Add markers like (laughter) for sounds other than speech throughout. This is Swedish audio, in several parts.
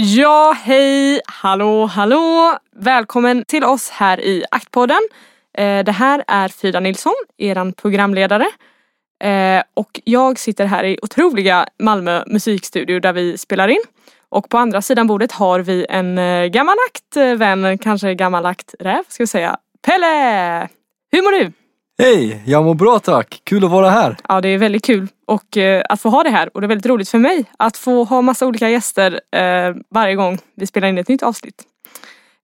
Ja, hej, hallå, hallå! Välkommen till oss här i Aktpodden. Eh, det här är Frida Nilsson, eran programledare. Eh, och jag sitter här i otroliga Malmö musikstudio där vi spelar in. Och på andra sidan bordet har vi en eh, gammalakt gammal aktvän, kanske gammal akträv ska vi säga. Pelle! Hur mår du? Hej, jag mår bra tack. Kul att vara här. Ja, det är väldigt kul och eh, att få ha det här och det är väldigt roligt för mig att få ha massa olika gäster eh, varje gång vi spelar in ett nytt avsnitt.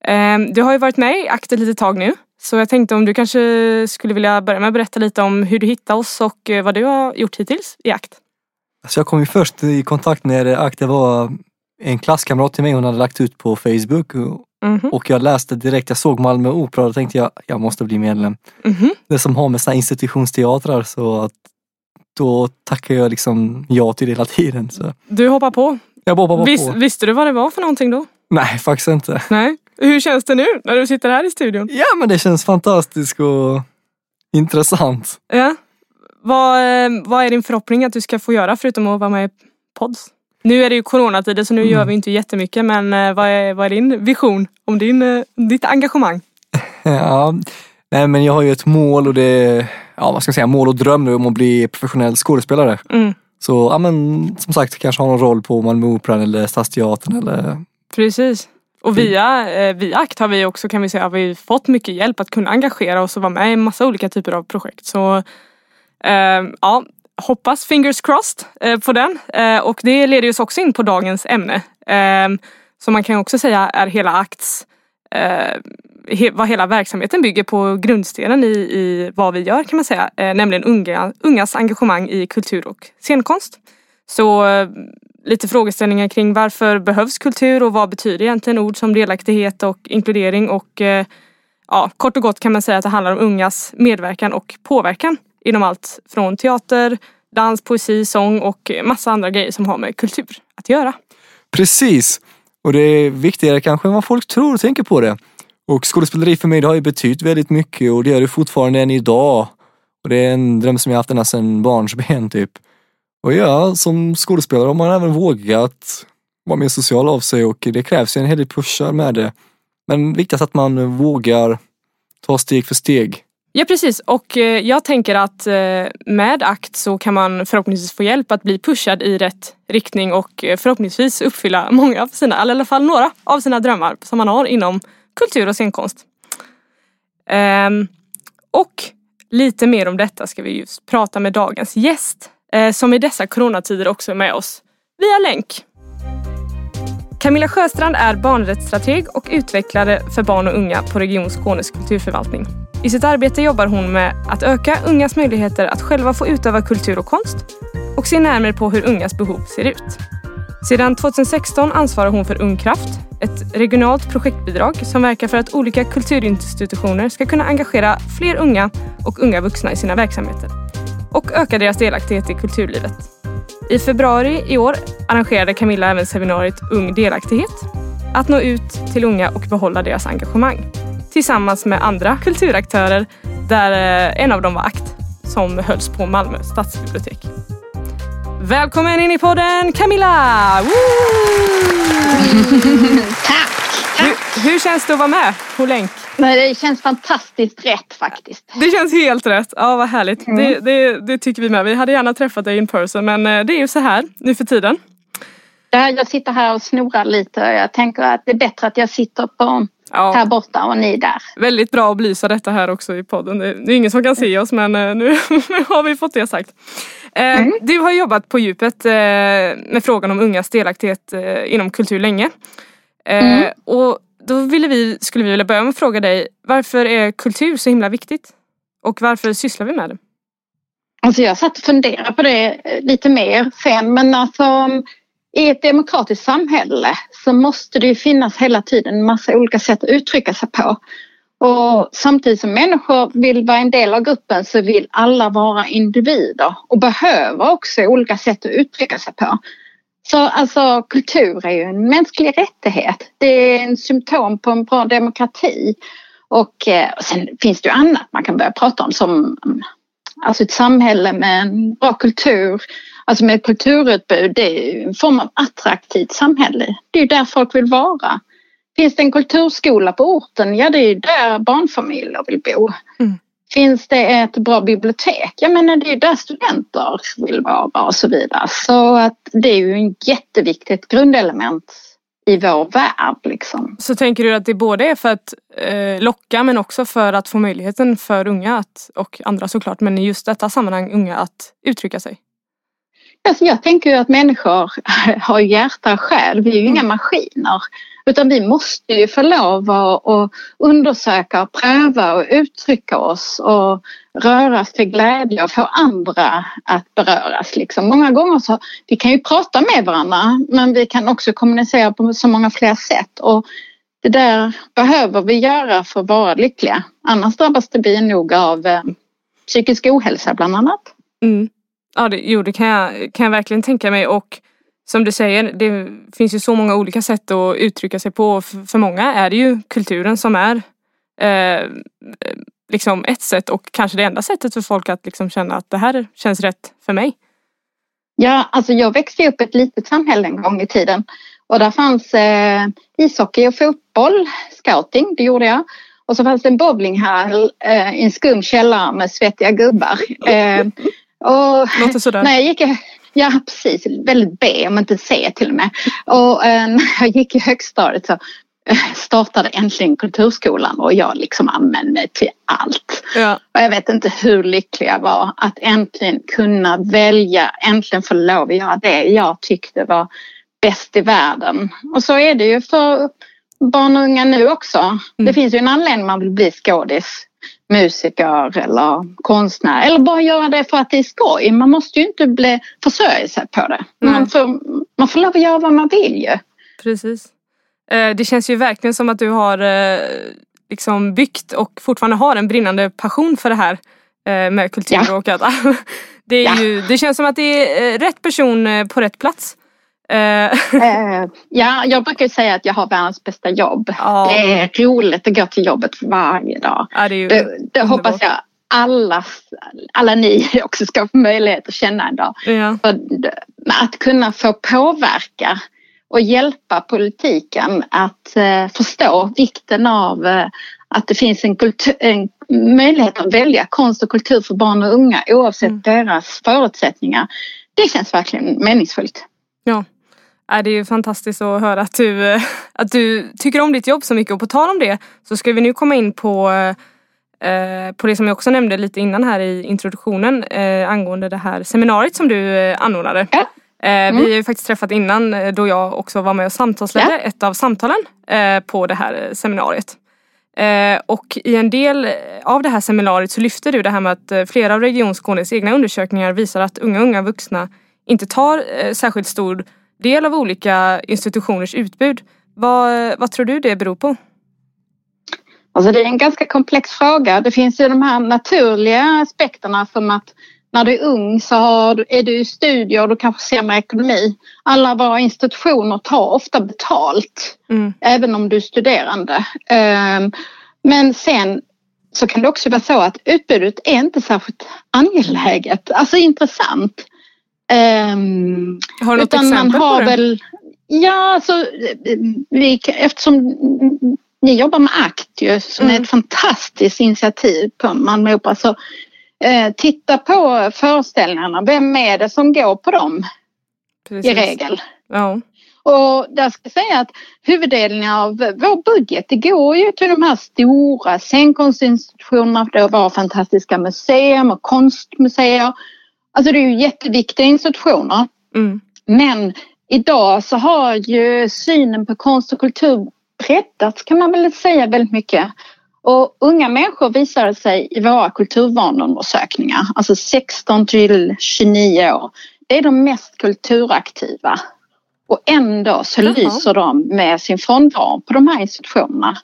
Eh, du har ju varit med i Akt ett litet tag nu så jag tänkte om du kanske skulle vilja börja med att berätta lite om hur du hittade oss och eh, vad du har gjort hittills i Akt. Alltså jag kom ju först i kontakt med ACT. Det var en klasskamrat till mig. Hon hade lagt ut på Facebook och- Mhm. och jag läste direkt. Jag såg Malmö Opera och tänkte jag, jag måste bli medlem. Mhm. Det som har med såna institutionsteatrar så att då tackar jag liksom ja till det hela tiden. Så Du hoppar på. jag hoppar Vis, på. visste du vad det var för någonting då? Nej, faktiskt inte. Nej. Hur känns det nu när du sitter här i studion? Ja, men det känns fantastiskt och intressant. Ja. Vad, eh, vad är din förhoppning att du ska få göra förutom att vara med i pods? Nu är det ju coronatider så nu Mm. gör vi inte jättemycket men eh, vad är, vad är din vision om din, eh, ditt engagemang? (laughs) Ja, nej men jag har ju ett mål och det ja vad ska jag säga, mål och dröm nu om att bli professionell skådespelare. Mm, Så ja men som sagt kanske ha någon roll på Malmö Operan eller Stadsteatern eller precis. Och via, eh, via ACT har vi också kan vi säga har vi fått mycket hjälp att kunna engagera oss och vara med i massa olika typer av projekt. Så ja, hoppas fingers crossed eh, på den. Eh, och det leder oss också in på dagens ämne. Eh, som man kan också säga är hela ACTs eh, he, vad hela verksamheten bygger på grundstenen i, i vad vi gör kan man säga. Eh, nämligen unga, ungas engagemang i kultur och scenkonst. Så eh, lite frågeställningar kring varför behövs kultur och vad betyder egentligen ord som delaktighet och inkludering och eh, ja, kort och gott kan man säga att det handlar om ungas medverkan och påverkan inom allt från teater, dans, poesi, sång och massa andra grejer som har med kultur att göra. Precis! Och det är viktigare kanske än vad folk tror och tänker på det. Och skådespeleri för mig det har ju betytt väldigt mycket och det gör det fortfarande än idag. Och det är en dröm som jag haft ända sedan barnsben typ. Och ja, som skådespelare har man även vågat vara mer social av sig och det krävs ju en hel del pushar med det. Men viktigast att man vågar ta steg för steg. Ja precis och eh, jag tänker att eh, med ACT så kan man förhoppningsvis få hjälp att bli pushad i rätt riktning och eh, förhoppningsvis uppfylla (laughs) många av sina, eller i alla fall några av sina drömmar som man har inom kultur och scenkonst. Ehm, och lite mer om detta ska vi just prata med dagens gäst som i dessa coronatider också är med oss via länk. Camilla Sjöstrand är barnrättsstrateg och utvecklare för barn och unga på Region Skånes kulturförvaltning. I sitt arbete jobbar hon med att öka ungas möjligheter att själva få utöva kultur och konst och se närmare på hur ungas behov ser ut. Sedan 2016 ansvarar hon för Ungkraft, ett regionalt projektbidrag som verkar för att olika kulturinstitutioner ska kunna engagera fler unga och unga vuxna i sina verksamheter och öka deras delaktighet i kulturlivet. I februari i år arrangerade Camilla även seminariet Ung delaktighet. Att nå ut till unga och behålla deras engagemang. Tillsammans med andra kulturaktörer där eh, en av dem var ACT som hölls på Malmö stadsbibliotek. Välkommen in i podden Camilla! Woo! (laughs) Tack! Hur, hur känns det att vara med på länk? Men det känns fantastiskt rätt faktiskt. Det känns helt rätt. Ja, vad härligt. Mm. Det, det, det tycker vi med. Vi hade gärna träffat dig in person men eh, det är ju så här nu för tiden. Ja, Jag sitter här och snorar lite och jag tänker att det är bättre att jag sitter på Ja. här borta och ni där. Väldigt bra att belysa detta här också i podden. Det är ingen som kan se oss men eh, nu (laughs) har vi fått det sagt. Eh, Du har jobbat på djupet med frågan om ungas delaktighet inom kultur länge. Eh, Och då ville vi, skulle vi vilja börja med att fråga dig varför är kultur så himla viktigt? Och varför sysslar vi med det? Alltså jag satt och funderade på det eh, lite mer sen men alltså i ett demokratiskt samhälle så måste det ju finnas hela tiden en massa olika sätt att uttrycka sig på. Och samtidigt som människor vill vara en del av gruppen så vill alla vara individer och behöver också olika sätt att uttrycka sig på. Så alltså kultur är ju en mänsklig rättighet. Det är en symptom på en bra demokrati. Och, eh, och sen finns det ju annat man kan börja prata om som alltså ett samhälle med en bra kultur, alltså med kulturutbud, det är ju en form av attraktivt samhälle. Det är ju där folk vill vara. Finns det en kulturskola på orten, ja det är ju där barnfamiljer vill bo. Mm. Finns det ett bra bibliotek? Jag menar det är där studenter vill vara och så vidare. Så att det är ju ett jätteviktigt grundelement i vår värld. Liksom. Så tänker du att det både är för att eh, locka men också för att få möjligheten för unga att, och andra såklart, men i just detta sammanhang unga att uttrycka sig? Alltså jag tänker ju att människor (laughs) har hjärta och själ, vi är ju inga mm. maskiner. Utan vi måste ju få lov att undersöka, och pröva och uttrycka oss och röras till glädje och få andra att beröras. Liksom. Många gånger så vi kan ju prata med varandra men vi kan också kommunicera på så många fler sätt. Och det där behöver vi göra för att vara lyckliga. Annars drabbas det nog av eh, psykisk ohälsa bland annat. Mm. Ja, det, jo, det kan jag, kan jag verkligen tänka mig. Och som du säger, det finns ju så många olika sätt att uttrycka sig på. För, för många är det ju kulturen som är eh, liksom ett sätt och kanske det enda sättet för folk att liksom känna att det här känns rätt för mig. Ja, alltså jag växte upp i ett litet samhälle en gång i tiden och där fanns eh, ishockey och fotboll, scouting, det gjorde jag. Och så fanns det en bowlinghall eh, i en skum källare med svettiga gubbar. (laughs) Eh, och Låter sådär. När jag gick, ja precis, väldigt B om inte C till och med. Och eh, när (laughs) jag gick i högstadiet så eh, startade äntligen Kulturskolan och jag liksom använde mig till allt. Ja. Och jag vet inte hur lycklig jag var att äntligen kunna välja, äntligen få lov att göra det jag tyckte var bäst i världen. Och så är det ju för barn och unga nu också. Mm. Det finns ju en anledning man vill bli skådis musiker eller konstnär eller bara göra det för att det är skoj. Man måste ju inte bli, försörja sig på det. Man får, man får lov att göra vad man vill ju. Precis. Eh, det känns ju verkligen som att du har eh, liksom byggt och fortfarande har en brinnande passion för det här eh, med kultur ja. och att (laughs) det, är ja. ju, det känns som att det är rätt person på rätt plats. Eh. (laughs) eh, ja, jag brukar säga att jag har världens bästa jobb. Ja. Det är roligt att gå till jobbet varje dag. Ja, det, det, det hoppas jag alla, alla ni (laughs) också ska få möjlighet att känna en dag. Ja. Att kunna få påverka och hjälpa politiken att eh, förstå vikten av att det finns en, kultur, en, möjlighet att välja konst och kultur för barn och unga oavsett mm. deras förutsättningar. Det känns verkligen meningsfullt. Ja. Är det är fantastiskt att höra att du, eh, att du tycker om ditt jobb så mycket och på tal om det så ska vi nu komma in på eh, på det som jag också nämnde lite innan här i introduktionen eh, angående det här seminariet som du eh, anordnade. Ja. Mm. Vi har ju faktiskt träffat innan då jag också var med och samtalsledde ja. ett av samtalen på det här seminariet. Och i en del av det här seminariet så lyfter du det här med att flera av Region Skånes egna undersökningar visar att unga unga vuxna inte tar särskilt stor del av olika institutioners utbud. Vad, vad tror du det beror på? Alltså det är en ganska komplex fråga. Det finns ju de här naturliga aspekterna som att när du är ung så har, är du i studier och du kanske med ekonomi. Alla våra institutioner tar ofta betalt mm. även om du är studerande. Ehm, men sen så kan det också vara så att utbudet är inte särskilt angeläget, alltså intressant. Um, har du något exempel man har på det? Väl, ja, alltså, vi, eftersom ni jobbar med ACT ju, som mm. är ett fantastiskt initiativ på Malmö Opera. Så, eh, titta på föreställningarna. Vem är det som går på dem? Precis. I regel. Ja. Och där ska jag säga att huvuddelen av vår budget det går ju till de här stora scenkonstinstitutionerna. Det var fantastiska museum och konstmuseer Alltså det är ju jätteviktiga institutioner. Mm. Men idag så har ju synen på konst och kultur breddats kan man väl säga väldigt mycket. Och unga människor visar sig i våra kulturvaneundersökningar, alltså 16 till 29 år. Det är de mest kulturaktiva. och ändå så Jaha. lyser de med sin frånvaro på de här institutionerna.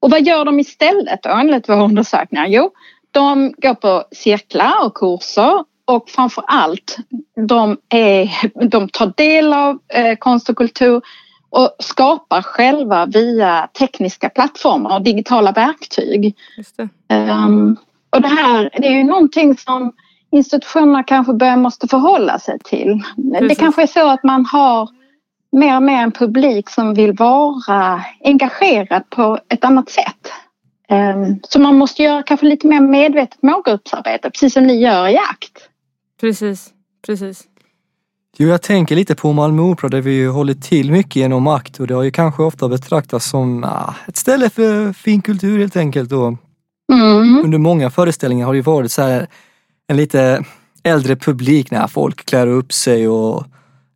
Och vad gör de istället då enligt våra undersökningar? Jo, de går på cirklar och kurser och framför allt de, är, de tar del av eh, konst och kultur och skapar själva via tekniska plattformar och digitala verktyg. Det. Ehm, och det här det är ju någonting som institutionerna kanske börjar måste förhålla sig till. Det Precis. kanske är så att man har mer och mer en publik som vill vara engagerad på ett annat sätt. Ehm, Så man måste göra kanske lite mer medvetet målgruppsarbete, precis som ni gör i ACT. Precis, precis. Jo, jag tänker lite på Malmö Opera där vi ju håller till mycket genom akt och det har ju kanske ofta betraktats som ah, ett ställe för fin kultur helt enkelt. Och Mm. under många föreställningar har det ju varit så här en lite äldre publik när folk klär upp sig och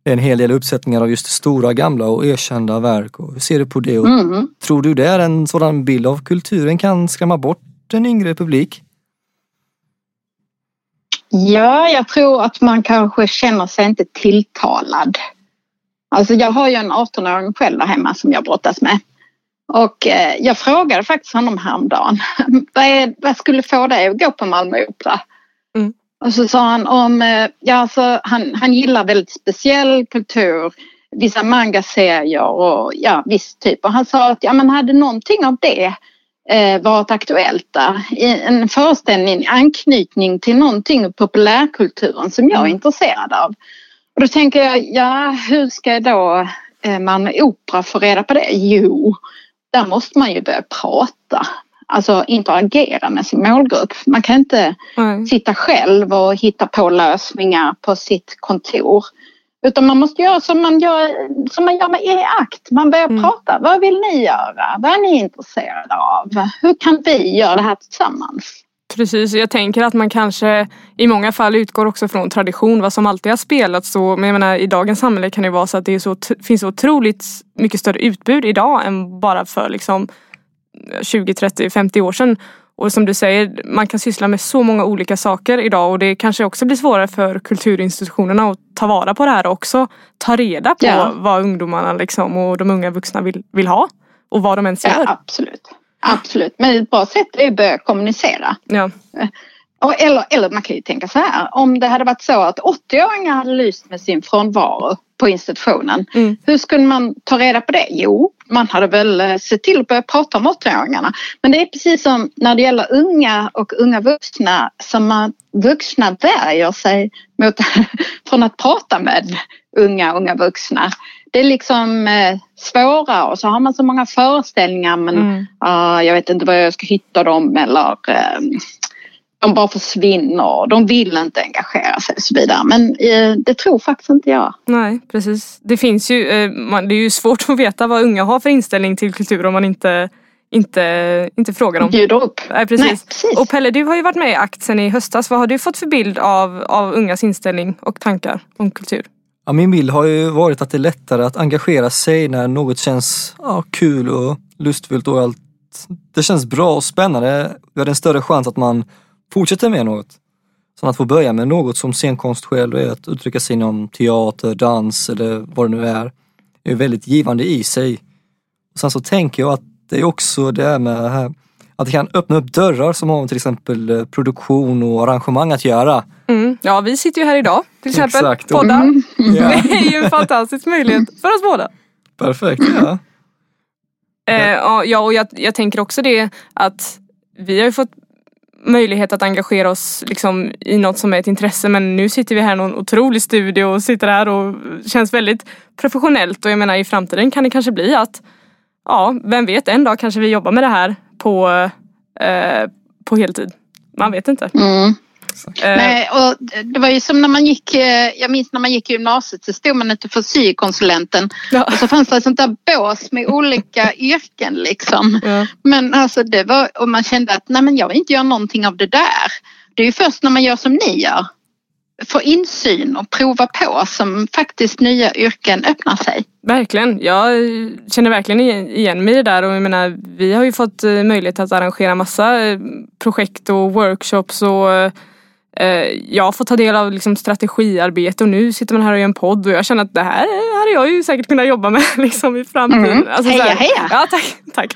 det är en hel del uppsättningar av just stora, gamla och erkända verk. Och hur ser du på det? Och Mm. Tror du det är en sådan bild av kulturen kan skrämma bort en yngre publik? Ja, jag tror att man kanske känner sig inte tilltalad. Alltså jag har ju en 18-åring själv där hemma som jag brottas med. Och eh, jag frågade faktiskt honom häromdagen. (laughs) vad, är, vad skulle få dig att gå på Malmö Opera? Mm. Och så sa han om, eh, ja alltså han, han gillar väldigt speciell kultur, vissa mangaserier och ja viss typ. Och han sa att ja men hade någonting av det varit aktuellt där. En föreställning, anknytning till någonting i populärkulturen som jag är Mm. intresserad av. Och då tänker jag, ja hur ska då eh, Malmö Opera få reda på det? Jo, där måste man ju börja prata. Alltså interagera med sin målgrupp. Man kan inte Nej. sitta själv och hitta på lösningar på sitt kontor. Utan man måste göra som man gör, som man gör med e-akt. Man börjar Mm. prata. Vad vill ni göra? Vad är ni intresserade av? Hur kan vi göra det här tillsammans? Precis, jag tänker att man kanske i många fall utgår också från tradition, vad som alltid har spelats. Så, men jag menar, I dagens samhälle kan det vara så att det så, finns så otroligt mycket större utbud idag än bara för liksom 20, 30, 50 år sedan. Och som du säger, man kan syssla med så många olika saker idag och det kanske också blir svårare för kulturinstitutionerna att ta vara på det här och också ta reda på Ja. vad ungdomarna liksom, och de unga vuxna vill, vill ha. Och vad de ens gör. Ja, absolut. Absolut. Men ett bra sätt är att börja kommunicera. Ja. Och eller, eller man kan ju tänka så här. Om det hade varit så att 80-åringar hade lyst med sin frånvaro på institutionen. Mm. Hur skulle man ta reda på det? Jo, man hade väl eh, sett till att börja prata om 80-åringarna. Men det är precis som när det gäller unga och unga vuxna som man vuxna värjer sig mot (laughs) från att prata med unga unga vuxna. Det är liksom eh, svårare och så har man så många föreställningar men Mm. ah, jag vet inte var jag ska hitta dem eller eh, de bara försvinner, de vill inte engagera sig och så vidare. Men eh, det tror faktiskt inte jag. Nej, precis. Det finns ju, eh, man, det är ju svårt (laughs) att veta vad unga har för inställning till kultur om man inte, inte, inte frågar dem. Bjuder upp. Nej, precis. Nej, precis. Och Pelle, du har ju varit med i ACT sen i höstas. Vad har du fått för bild av, av ungas inställning och tankar om kultur? Ja, min bild har ju varit att det är lättare att engagera sig när något känns ja, kul och lustfyllt och allt. Det känns bra och spännande. Vi har en större chans att man fortsätter med något. Som att få börja med något som scenkonst själv är att uttrycka sig inom teater, dans eller vad det nu är. är väldigt givande i sig. Och sen så tänker jag att det är också det här med det här, att det kan öppna upp dörrar som har med till exempel eh, produktion och arrangemang att göra. Mm. Ja, vi sitter ju här idag till exempel. Exakt. Poddar. Mm. (laughs) Ja, Det är ju en fantastisk möjlighet för oss båda. perfekt, ja. Eh, ja, och jag, jag tänker också det att vi har ju fått möjlighet att engagera oss liksom, i något som är ett intresse men nu sitter vi här i någon otrolig studio och sitter här och känns väldigt professionellt och jag menar i framtiden kan det kanske bli att ja, vem vet, en dag kanske vi jobbar med det här på, eh, på heltid. Man vet inte. Mm. Eh, Nej, och det var ju som när man gick, eh, jag minns när man gick i gymnasiet så stod man ute för syokonsulenten ja, och så fanns det ett sånt där bås med olika (laughs) yrken liksom. ja. Men alltså det var, och man kände att nej men jag vill inte göra någonting av det där. Det är ju först när man gör som ni gör, får insyn och prova på som faktiskt nya yrken öppnar sig. Verkligen. Jag känner verkligen igen mig i det där och jag menar vi har ju fått eh, möjlighet att arrangera massa eh, projekt och workshops och eh, jag får ta del av liksom, strategiarbete och nu sitter man här och gör en podd och jag känner att det här hade jag ju säkert kunnat jobba med (laughs) liksom, i framtiden. Mm. Alltså, heja heja! Ja tack, tack.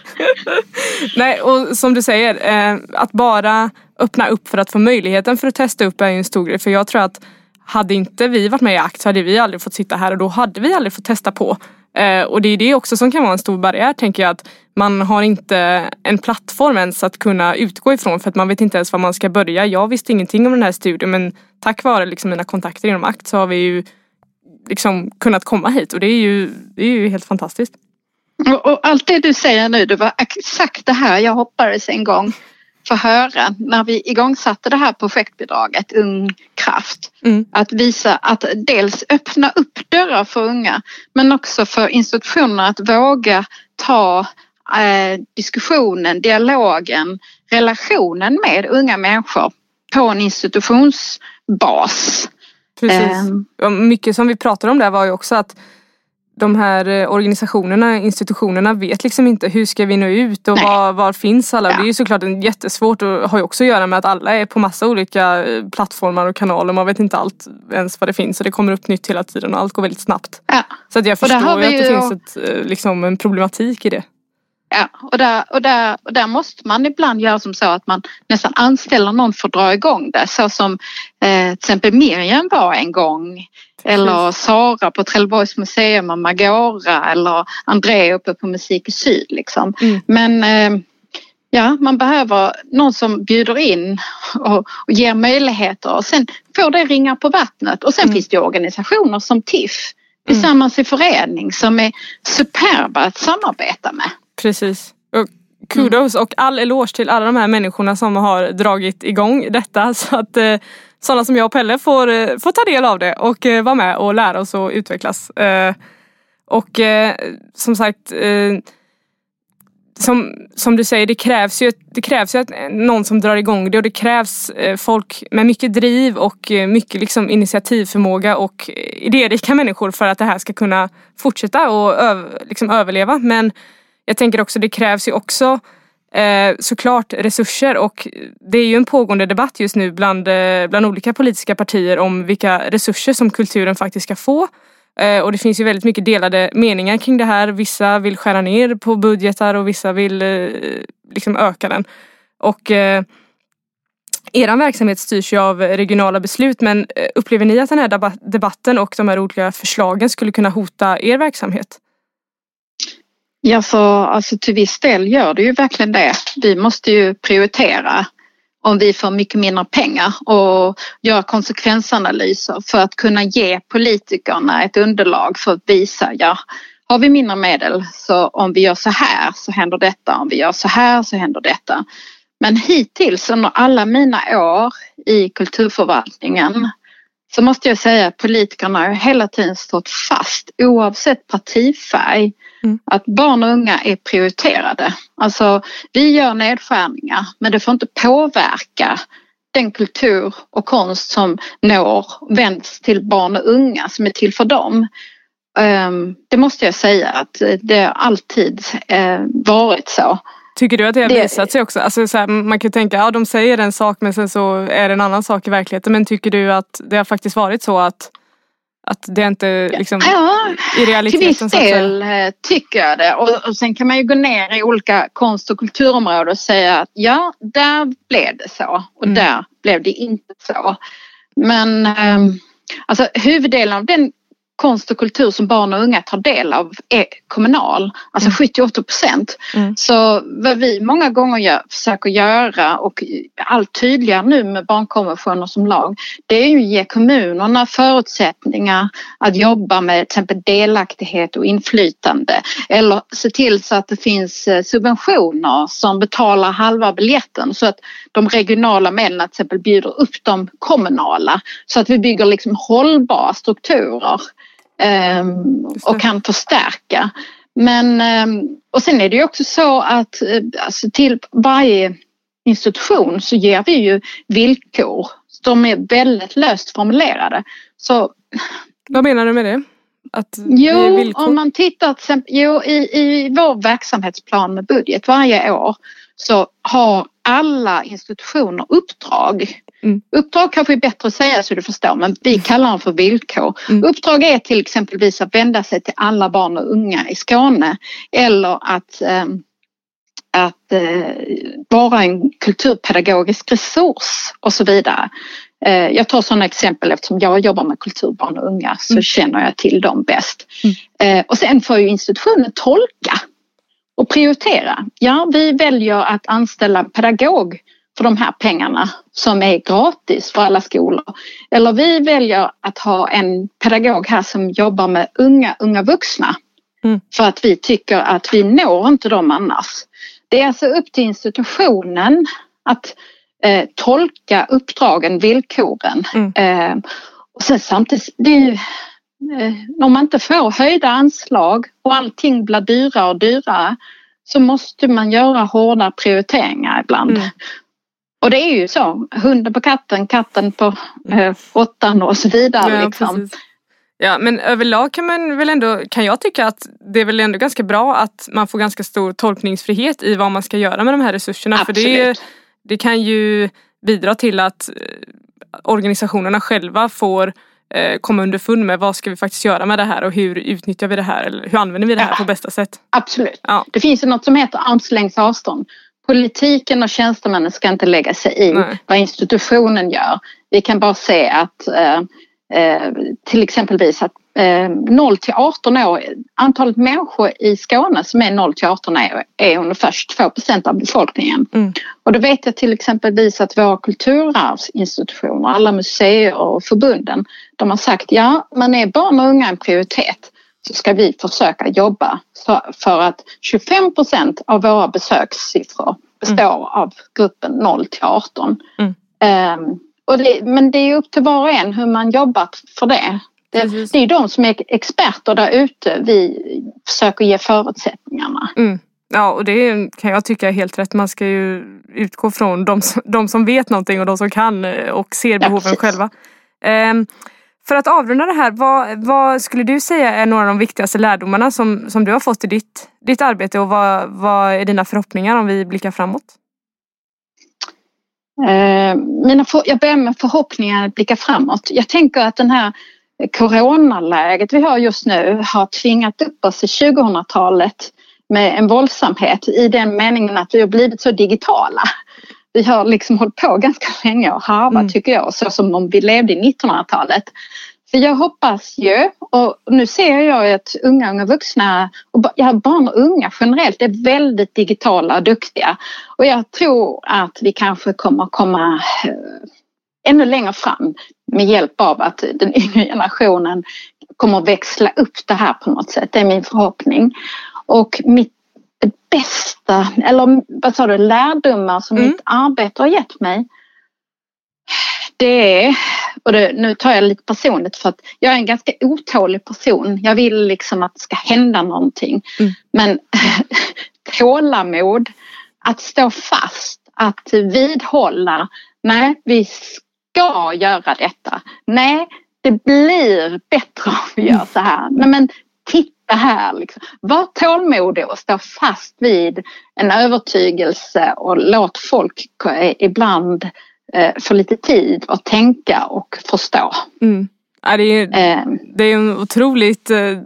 (laughs) Nej och som du säger, eh, att bara öppna upp för att få möjligheten för att testa upp är ju en stor grej. För jag tror att hade inte vi varit med i ACT så hade vi aldrig fått sitta här och då hade vi aldrig fått testa på. Eh, och det är det också som kan vara en stor barriär tänker jag att man har inte en plattform ens att kunna utgå ifrån för att man vet inte ens var man ska börja. Jag visste ingenting om den här studien men tack vare liksom mina kontakter inom ACT så har vi ju liksom kunnat komma hit och det är ju, det är ju helt fantastiskt. Och, och allt det du säger nu, det var exakt det här jag hoppades en gång få höra när vi igångsatte det här projektbidraget Ung Kraft. Mm. Att visa att dels öppna upp dörrar för unga men också för institutioner att våga ta eh, diskussionen, dialogen, relationen med unga människor på en institutionsbas. Precis. Och mycket som vi pratade om där var ju också att de här eh, organisationerna, institutionerna vet liksom inte hur ska vi nå ut och var, var finns alla? Ja. Det är ju såklart en jättesvårt och har ju också att göra med att alla är på massa olika eh, plattformar och kanaler. Man vet inte allt ens vad det finns och det kommer upp nytt hela tiden och allt går väldigt snabbt. Ja. Så att jag förstår ju att det finns ett, eh, liksom en problematik i det. Ja, och där, och, där, och där måste man ibland göra som så att man nästan anställer någon för att dra igång det. Så som eh, till exempel Miriam var en gång. Eller Sara på Trelleborgs museum och Magora eller André uppe på Musik i Syd. Liksom. Mm. Men eh, ja, man behöver någon som bjuder in och, och ger möjligheter och sen får det ringa på vattnet. Och sen Mm. finns det organisationer som TIFF tillsammans i förening som är superba att samarbeta med. Precis. Och kudos och all eloge till alla de här människorna som har dragit igång detta (laughs) så att eh, sådana som jag och Pelle får, eh, får ta del av det och eh, vara med och lära oss och utvecklas. Eh, och eh, som sagt eh, som, som du säger, det krävs ju, det krävs ju att någon som drar igång det och det krävs eh, folk med mycket driv och eh, mycket liksom initiativförmåga och eh, idérika människor för att det här ska kunna fortsätta och öv, liksom överleva. Men jag tänker också det krävs ju också eh, såklart resurser och det är ju en pågående debatt just nu bland, eh, bland olika politiska partier om vilka resurser som kulturen faktiskt ska få. Eh, och det finns ju väldigt mycket delade meningar kring det här. Vissa vill skära ner på budgetar och vissa vill eh, liksom öka den. Och eh, verksamhet styrs ju av regionala beslut men eh, upplever ni att den här debatten och de här olika förslagen skulle kunna hota er verksamhet? Ja, så alltså till viss del gör det ju verkligen det. Vi måste ju prioritera om vi får mycket mindre pengar och göra konsekvensanalyser för att kunna ge politikerna ett underlag för att visa, ja, har vi mindre medel så om vi gör så här så händer detta, om vi gör så här så händer detta. Men hittills under alla mina år i kulturförvaltningen så måste jag säga att politikerna har hela tiden stått fast oavsett partifärg Mm. att barn och unga är prioriterade. Alltså vi gör nedskärningar men det får inte påverka den kultur och konst som når vänds till barn och unga som är till för dem. Ehm, Det måste jag säga att det har alltid eh, varit så. Tycker du att det har visat sig också? Alltså så här, man kan ju tänka, ja de säger en sak men sen så är det en annan sak i verkligheten. Men tycker du att det har faktiskt varit så att, att det inte liksom Ja, i Till realiteten viss att säga? del eh, tycker jag det och, och sen kan man ju gå ner i olika konst och kulturområden och säga att ja, där blev det så och Mm. där blev det inte så. Men ehm, alltså huvuddelen av den konst och kultur som barn och unga tar del av är kommunal, alltså Mm. 70-80 procent. Mm. Så vad vi många gånger gör, försöker göra och allt tydligare nu med barnkonventioner som lag, det är ju att ge kommunerna förutsättningar att jobba med till exempel delaktighet och inflytande eller se till så att det finns eh, subventioner som betalar halva biljetten så att de regionala medlen till exempel bjuder upp de kommunala så att vi bygger liksom hållbara strukturer. Och kan förstärka. Men ehm, och sen är det ju också så att eh, alltså till varje institution så ger vi ju villkor. De är väldigt löst formulerade. Så Vad menar du med det? Att Jo, om man tittar till exempel, jo, i, i vår verksamhetsplan med budget varje år så har alla institutioner uppdrag Mm. Uppdrag kanske är bättre att säga så du förstår men vi kallar dem för villkor. Mm. Uppdrag är till exempelvis att vända sig till alla barn och unga i Skåne eller att eh, att eh, vara en kulturpedagogisk resurs och så vidare. Eh, jag tar sådana exempel eftersom jag jobbar med kulturbarn och unga så Mm. känner jag till dem bäst. Mm. Eh, och sen får ju institutionen tolka och prioritera. Ja, vi väljer att anställa en pedagog för de här pengarna som är gratis för alla skolor. Eller vi väljer att ha en pedagog här som jobbar med unga, unga vuxna. Mm. För att vi tycker att vi når inte dem annars. Det är alltså upp till institutionen att eh, tolka uppdragen, villkoren. Mm. Eh, och sen samtidigt, det är ju, eh, om man inte får höjda anslag och allting blir dyrare och dyrare så måste man göra hårda prioriteringar ibland. Mm. Och det är ju så, hunden på katten, katten på eh, råttan och så vidare. Ja, liksom. precis. Ja men överlag kan man väl ändå, kan jag tycka att det är väl ändå ganska bra att man får ganska stor tolkningsfrihet i vad man ska göra med de här resurserna. För det, Absolut. det kan ju bidra till att eh, organisationerna själva får eh, komma underfund med vad ska vi faktiskt göra med det här och hur utnyttjar vi det här eller hur använder vi det här Ja. på bästa sätt. Absolut. Ja. Det finns ju något som heter armslängds avstånd. Politiken och tjänstemännen ska inte lägga sig i Nej. vad institutionen gör. Vi kan bara se att eh, eh, till exempelvis att eh, 0 till 18 år, antalet människor i Skåne som är 0 till 18 år är ungefär 22 procent av befolkningen. Mm. Och då vet jag till exempelvis att våra kulturarvsinstitutioner, alla museer och förbunden, de har sagt ja, men är barn och unga en prioritet så ska vi försöka jobba för att 25 procent av våra besökssiffror består av gruppen 0 till 18. Mm. Ehm, och det, men det är upp till var och en hur man jobbar för det. Det, det är de som är experter där ute vi försöker ge förutsättningarna. Mm. Ja och det kan jag tycka är helt rätt. Man ska ju utgå från de, som- de som vet någonting och de som kan eh, och ser behoven precis. själva. Ehm, för att avrunda det här, vad, vad skulle du säga är några av de viktigaste lärdomarna som, som du har fått i ditt, ditt arbete och vad, vad är dina förhoppningar om vi blickar framåt? Eh, mina för, jag börjar med förhoppningar att blicka framåt. Jag tänker att den här coronaläget vi har just nu har tvingat upp oss i 2000-talet med en våldsamhet i den meningen att vi har blivit så digitala. Vi har liksom hållit på ganska länge och harvat Mm. tycker jag, så som om vi levde i 1900-talet. Jag hoppas ju, och nu ser jag att unga, unga vuxna och ja, barn och unga generellt är väldigt digitala och duktiga. Och jag tror att vi kanske kommer komma eh, ännu längre fram med hjälp av att den yngre generationen kommer växla upp det här på något sätt. Det är min förhoppning. Och mitt bästa, eller vad sa du, lärdomar som Mm. mitt arbete har gett mig. Det är, och det, nu tar jag lite personligt för att jag är en ganska otålig person. Jag vill liksom att det ska hända någonting. Mm. Men (laughs) tålamod, att stå fast, att vidhålla. Nej, vi ska göra detta. Nej, det blir bättre om vi gör så här. Nej, men titta här. Liksom. Var tålmodig och stå fast vid en övertygelse och låt folk ibland få lite tid att tänka och förstå. Mm. Ja, det, är, Eh, det är en otroligt eh,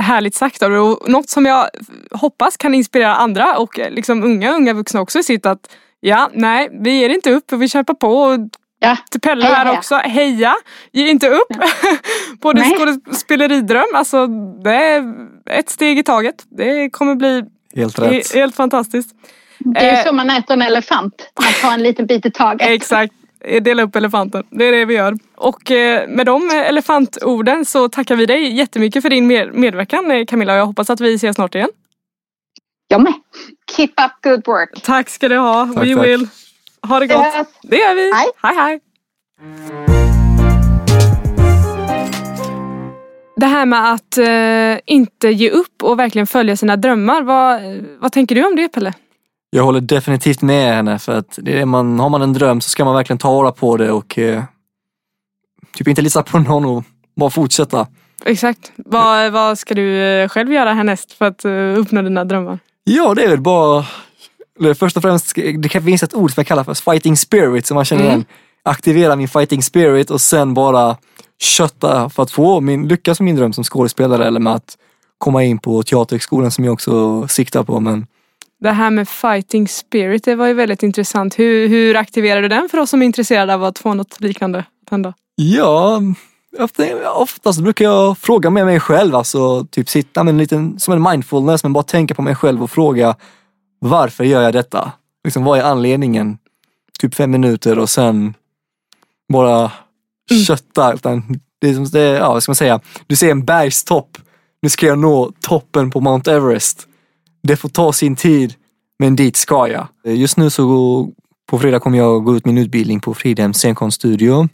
härligt sagt av och något som jag hoppas kan inspirera andra och eh, liksom unga unga vuxna också i sitt att ja, nej, vi ger inte upp och vi kämpar på och ja, till Pelle Heja, här heja. också, heja! Ge inte upp på (laughs) din skådespeleridröm. Alltså det är ett steg i taget. Det kommer bli Helt he- rätt. helt fantastiskt. Det är Eh. så man äter en elefant. Man tar en liten bit i taget. Exakt. Dela upp elefanten. Det är det vi gör. Och eh, med de elefantorden så tackar vi dig jättemycket för din med- medverkan eh, Camilla och jag hoppas att vi ses snart igen. Jag med. Keep up good work. Tack ska du ha. Tack, We tack. will. Ha det gott. Yes. Det gör vi. Hej. hej. hej. Det här med att eh, inte ge upp och verkligen följa sina drömmar. Vad, vad tänker du om det Pelle? Jag håller definitivt med henne för att det är man, har man en dröm så ska man verkligen ta vara på det och eh, typ inte lita på någon och bara fortsätta. Exakt. Vad, vad ska du eh, själv göra härnäst för att eh, uppnå dina drömmar? Ja, det är väl bara, först och främst, det kan finnas ett ord som jag kallar för fighting spirit som man känner Mm. igen. aktivera min fighting spirit och sen bara kötta för att få min, lyckas med min dröm som skådespelare eller med att komma in på Teaterhögskolan som jag också siktar på. Men Det här med fighting spirit, det var ju väldigt intressant. Hur, hur aktiverar du den för oss som är intresserade av att få något liknande hända? ja, ofta- oftast brukar jag fråga med mig själv, alltså typ sitta med en liten, som en mindfulness, men bara tänka på mig själv och fråga varför gör jag detta? Liksom, vad är anledningen? Typ fem minuter och sen bara kötta. Utan det är som, det, ja, vad ska man säga? Du ser en bergstopp. Nu ska jag nå toppen på Mount Everest. Det får ta sin tid, men dit ska jag. Just nu så går- på fredag kommer jag gå ut min utbildning på Fridhems scenkonststudio.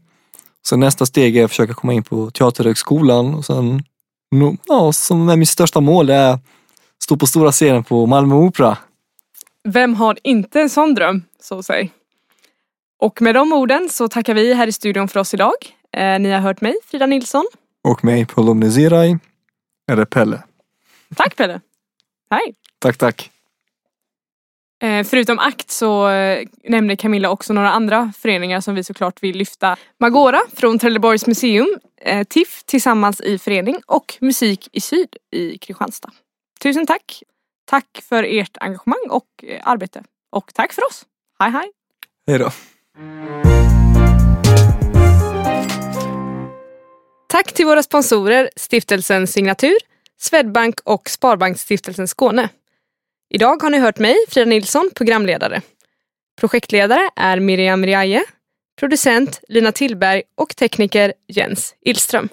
Så nästa steg är att försöka komma in på Teaterhögskolan och sen, ja, som är mitt största mål är att stå på stora scenen på Malmö Opera. Vem har inte en sån dröm, så att säga? Och med de orden så tackar vi här i studion för oss idag. Eh, ni har hört mig, Frida Nilsson. Och mig, Paolo Mnezirai, eller Pelle. Tack Pelle! Hej! Tack, tack. Eh, förutom ACT så eh, nämnde Camilla också några andra föreningar som vi såklart vill lyfta. Magora från Trelleborgs museum, eh, TIFF tillsammans i förening och Musik i Syd i Kristianstad. Tusen tack! Tack för ert engagemang och arbete. Och tack för oss! Hej hej! Hej då. Tack till våra sponsorer Stiftelsen Signatur, Swedbank och Sparbanksstiftelsen Skåne. Idag har ni hört mig, Frida Nilsson, programledare. Projektledare är Miriam Riaje, producent Lina Tillberg och tekniker Jens Illström.